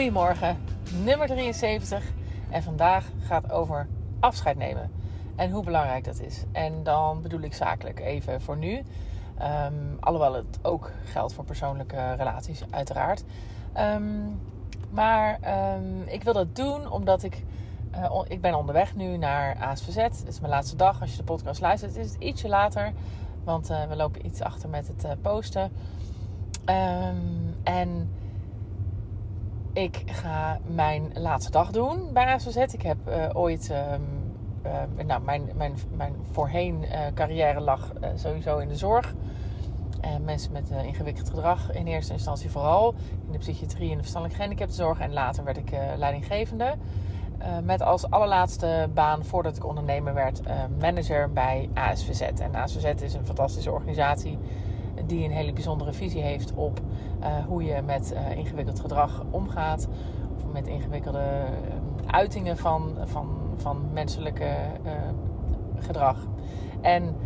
Goedemorgen, nummer 73. En vandaag gaat over afscheid nemen. En hoe belangrijk dat is. En dan bedoel ik zakelijk even voor nu. Ehm, alhoewel het ook geldt voor persoonlijke relaties, uiteraard. Ehm, maar um, ik wil dat doen omdat ik. Uh, ik ben onderweg nu naar ASVZ. Het is mijn laatste dag. Als je de podcast luistert, is het ietsje later. Want uh, we lopen iets achter met het uh, posten. en ik ga mijn laatste dag doen bij ASVZ. Ik heb uh, ooit... Um, uh, nou, mijn, mijn, mijn voorheen uh, carrière lag sowieso in de zorg. mensen met ingewikkeld gedrag in eerste instantie vooral. In de psychiatrie en de verstandelijk gehandicaptenzorg. En later werd ik leidinggevende. met als allerlaatste baan voordat ik ondernemer werd manager bij ASVZ. En ASVZ is een fantastische organisatie die een hele bijzondere visie heeft op uh, hoe je met uh, ingewikkeld gedrag omgaat. Of met ingewikkelde uh, uitingen van, van, van menselijke gedrag. En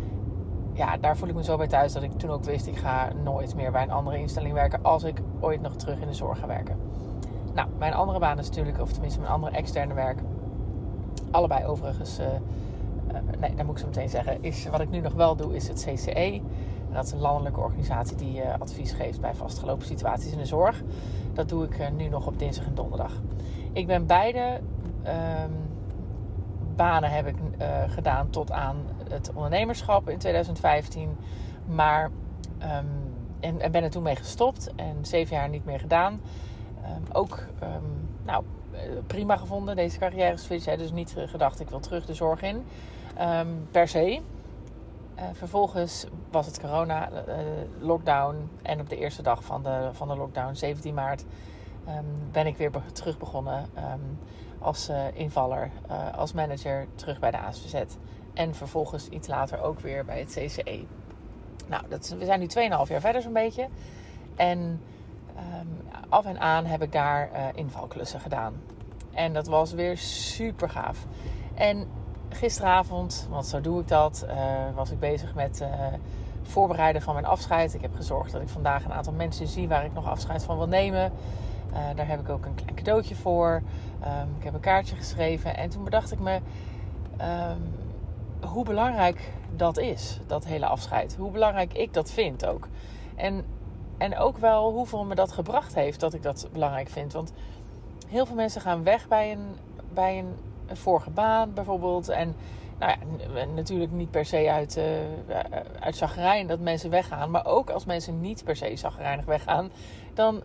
ja, daar voel ik me zo bij thuis dat ik toen ook wist: ik ga nooit meer bij een andere instelling werken als ik ooit nog terug in de zorg ga werken. Nou, mijn andere baan is natuurlijk, of tenminste mijn andere externe werk, allebei overigens. nee, dat moet ik zo meteen zeggen. Is, wat ik nu nog wel doe, is het CCE dat is een landelijke organisatie die uh, advies geeft bij vastgelopen situaties in de zorg. Dat doe ik uh, nu nog op dinsdag en donderdag. Ik ben beide um, banen heb ik uh, gedaan tot aan het ondernemerschap in 2015. Maar um, en, en, ben er toen mee gestopt en zeven jaar niet meer gedaan. Um, ook nou, prima gevonden, deze carrière switch. Hè, dus niet gedacht ik wil terug de zorg in. per se. Uh, vervolgens was het corona, uh, lockdown. En op de eerste dag van de, van de lockdown, 17 maart, um, ben ik weer terug begonnen um, als uh, invaller, als manager terug bij de ASVZ. En vervolgens iets later ook weer bij het CCE. Nou, dat we zijn nu 2,5 jaar verder zo'n beetje. En um, af en aan heb ik daar invalklussen gedaan. En dat was weer super gaaf. En gisteravond, want zo doe ik dat, uh, was ik bezig met uh, voorbereiden van mijn afscheid. Ik heb gezorgd dat ik vandaag een aantal mensen zie waar ik nog afscheid van wil nemen. Uh, daar heb ik ook een klein cadeautje voor. Um, ik heb een kaartje geschreven. En toen bedacht ik me um, hoe belangrijk dat is, dat hele afscheid. Hoe belangrijk ik dat vind ook. En, en ook wel hoeveel me dat gebracht heeft dat ik dat belangrijk vind. Want heel veel mensen gaan weg bij een, bij een een vorige baan bijvoorbeeld. En nou ja, natuurlijk niet per se uit, uh, uit zagrijn dat mensen weggaan. Maar ook als mensen niet per se zagrijnig weggaan, dan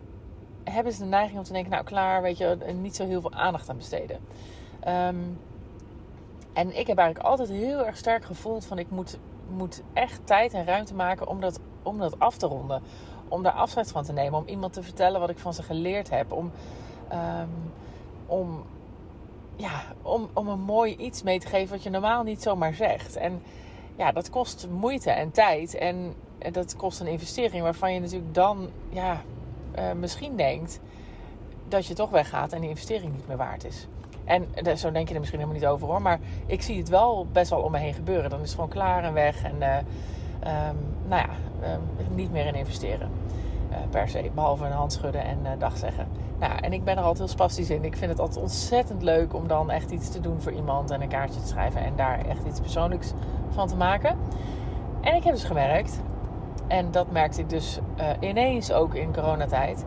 hebben ze de neiging om te denken: nou klaar, weet je, niet zo heel veel aandacht aan besteden. Um, en ik heb eigenlijk altijd heel erg sterk gevoeld van ik moet, moet echt tijd en ruimte maken om dat, om dat af te ronden. Om daar afscheid van te nemen. Om iemand te vertellen wat ik van ze geleerd heb. Om, um, om ja, om, om een mooi iets mee te geven wat je normaal niet zomaar zegt. En ja, dat kost moeite en tijd. En dat kost een investering waarvan je natuurlijk dan ja, uh, misschien denkt dat je toch weggaat en die investering niet meer waard is. En zo denk je er misschien helemaal niet over hoor. Maar ik zie het wel best wel om me heen gebeuren. Dan is het gewoon klaar en weg. En uh, um, nou ja, um, niet meer in investeren. Per se. Behalve een hand schudden en dag zeggen. Nou, en ik ben er altijd heel spastisch in. Ik vind het altijd ontzettend leuk om dan echt iets te doen voor iemand en een kaartje te schrijven en daar echt iets persoonlijks van te maken. En ik heb dus gewerkt. En dat merkte ik dus uh, ineens ook in coronatijd.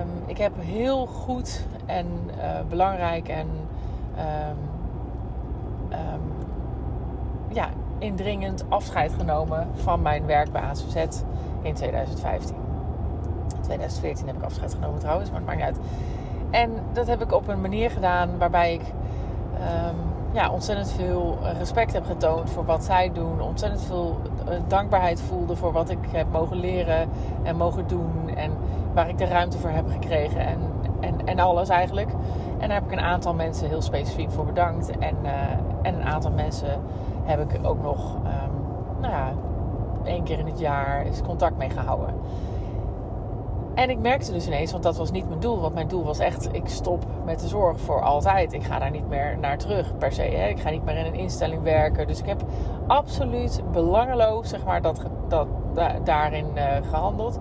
Um, ik heb heel goed en uh, belangrijk en um, um, ja, indringend afscheid genomen van mijn werk bij ASVZ in 2015. 2014 heb ik afscheid genomen trouwens, maar het maakt niet uit. En dat heb ik op een manier gedaan waarbij ik um, ja, ontzettend veel respect heb getoond voor wat zij doen. Ontzettend veel eh, dankbaarheid voelde voor wat ik heb mogen leren en mogen doen. En waar ik de ruimte voor heb gekregen en, en, en alles eigenlijk. En daar heb ik een aantal mensen heel specifiek voor bedankt. En, uh, en een aantal mensen heb ik ook nog, um, nou ja, één keer in het jaar is contact mee gehouden. En ik merkte dus ineens, want dat was niet mijn doel. Want mijn doel was echt, ik stop met de zorg voor altijd. Ik ga daar niet meer naar terug per se. Hè. Ik ga niet meer in een instelling werken. Dus ik heb absoluut belangeloos zeg maar, dat, dat, daarin uh, gehandeld.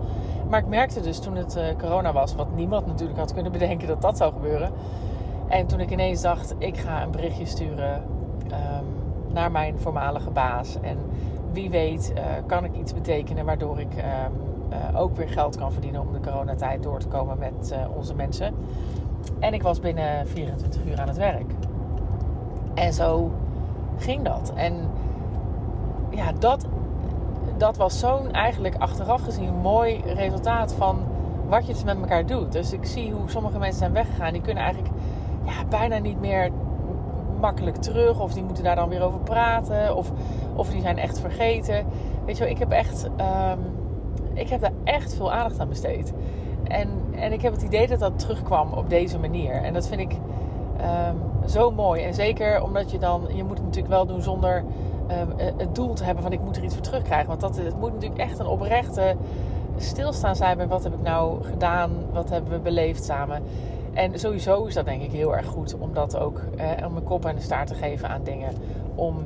Maar ik merkte dus toen het uh, corona was, wat niemand natuurlijk had kunnen bedenken dat dat zou gebeuren. En toen ik ineens dacht, ik ga een berichtje sturen um, naar mijn voormalige baas. En wie weet uh, kan ik iets betekenen waardoor ik um, uh, ook weer geld kan verdienen om de coronatijd door te komen met onze mensen. En ik was binnen 24 uur aan het werk. En zo ging dat. En ja, dat, dat was zo'n eigenlijk achteraf gezien mooi resultaat van wat je dus met elkaar doet. Dus ik zie hoe sommige mensen zijn weggegaan. Die kunnen eigenlijk ja, bijna niet meer makkelijk terug. Of die moeten daar dan weer over praten. Of, of die zijn echt vergeten. Weet je wel, ik heb echt... Um, ik heb daar echt veel aandacht aan besteed. En, en ik heb het idee dat dat terugkwam op deze manier. En dat vind ik um, zo mooi. En zeker omdat je dan... Je moet het natuurlijk wel doen zonder um, het doel te hebben van ik moet er iets voor terugkrijgen. Want dat, het moet natuurlijk echt een oprechte stilstaan zijn bij wat heb ik nou gedaan. Wat hebben we beleefd samen. En sowieso is dat denk ik heel erg goed om dat ook eh, om een kop en de staart te geven aan dingen. Om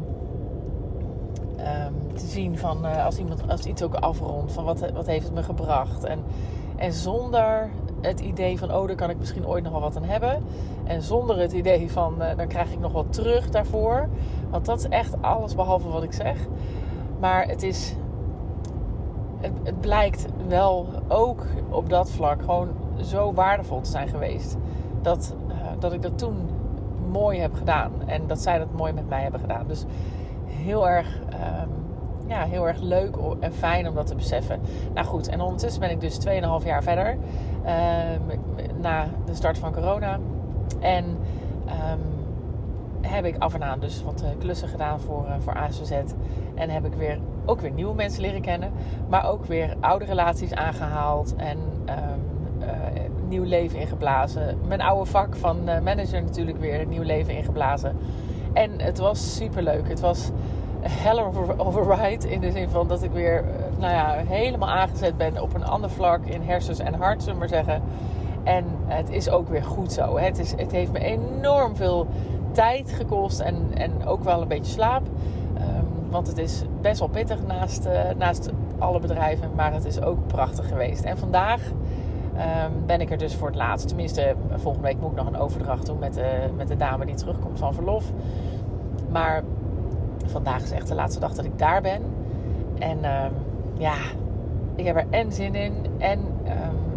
um, te zien van uh, als iemand als iets ook afrondt, van wat, wat heeft het me gebracht. En, en zonder het idee van oh, daar kan ik misschien ooit nog wel wat aan hebben. En zonder het idee van uh, dan krijg ik nog wat terug daarvoor. Want dat is echt alles behalve wat ik zeg. Maar het is. Het, het blijkt wel ook op dat vlak gewoon zo waardevol te zijn geweest. Dat, uh, dat ik dat toen mooi heb gedaan. En dat zij dat mooi met mij hebben gedaan. Dus heel erg, um, ja, heel erg leuk en fijn om dat te beseffen. Nou goed, en ondertussen ben ik dus 2,5 jaar verder. Um, na de start van corona. En um, heb ik af en aan dus wat uh, klussen gedaan voor, uh, voor. En heb ik weer, ook weer nieuwe mensen leren kennen. Maar ook weer oude relaties aangehaald. En nieuw leven ingeblazen. Mijn oude vak van manager natuurlijk weer nieuw leven ingeblazen. En het was super leuk. Het was hell of a ride. In de zin van dat ik weer nou ja, helemaal aangezet ben op een ander vlak in hersens en hart, zullen we maar zeggen. En het is ook weer goed zo. Het, is, het heeft me enorm veel tijd gekost en, en ook wel een beetje slaap. Um, want het is best wel pittig naast, uh, naast alle bedrijven, maar het is ook prachtig geweest. En vandaag um, ben ik er dus voor het laatst. Tenminste, volgende week moet ik nog een overdracht doen met de, met de dame die terugkomt van verlof. Maar vandaag is echt de laatste dag dat ik daar ben. En um, ja, ik heb er en zin in. En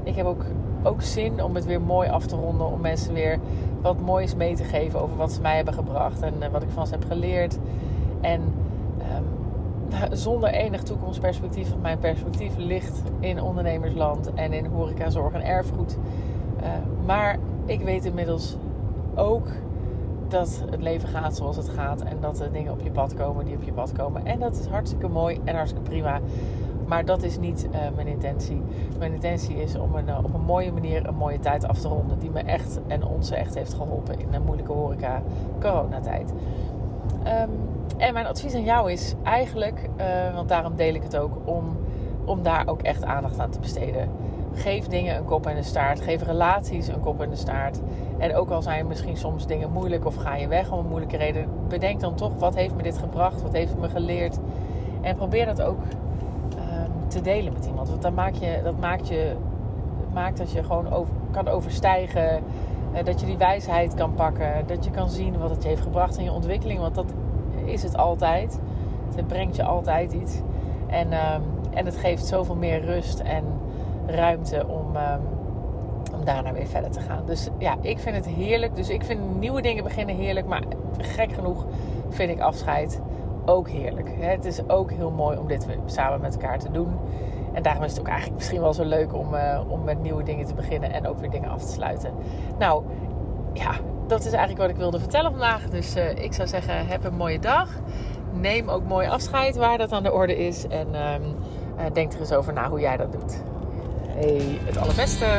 ik heb ook, ook zin om het weer mooi af te ronden. Om mensen weer wat moois mee te geven over wat ze mij hebben gebracht. En uh, wat ik van ze heb geleerd. En zonder enig toekomstperspectief. Want mijn perspectief ligt in ondernemersland en in horeca, zorg en erfgoed. Uh, maar ik weet inmiddels ook dat het leven gaat zoals het gaat. En dat er dingen op je pad komen die op je pad komen. En dat is hartstikke mooi en hartstikke prima. Maar dat is niet uh, mijn intentie. Mijn intentie is om uh, op een mooie manier een mooie tijd af te ronden. Die me echt en ons echt heeft geholpen in een moeilijke horeca coronatijd. Um, en mijn advies aan jou is eigenlijk, uh, want daarom deel ik het ook, om, om daar ook echt aandacht aan te besteden. Geef dingen een kop en een staart. Geef relaties een kop en een staart. En ook al zijn misschien soms dingen moeilijk of ga je weg om een moeilijke reden, bedenk dan toch wat heeft me dit gebracht, wat heeft het me geleerd. En probeer dat ook um, te delen met iemand. Want dan maak je, dat maakt, je, maakt dat je gewoon over, kan overstijgen. Uh, dat je die wijsheid kan pakken. Dat je kan zien wat het je heeft gebracht in je ontwikkeling. Want dat is het altijd. Het brengt je altijd iets. En, um, en het geeft zoveel meer rust en ruimte om, um, om daarna weer verder te gaan. Dus ja, ik vind het heerlijk. Dus ik vind nieuwe dingen beginnen heerlijk. Maar gek genoeg vind ik afscheid ook heerlijk. Het is ook heel mooi om dit samen met elkaar te doen. En daarom is het ook eigenlijk misschien wel zo leuk om, uh, om met nieuwe dingen te beginnen en ook weer dingen af te sluiten. Nou, ja, dat is eigenlijk wat ik wilde vertellen vandaag. Dus uh, ik zou zeggen, heb een mooie dag. Neem ook mooi afscheid waar dat aan de orde is. En um, uh, denk er eens over na hoe jij dat doet. Hey, het allerbeste!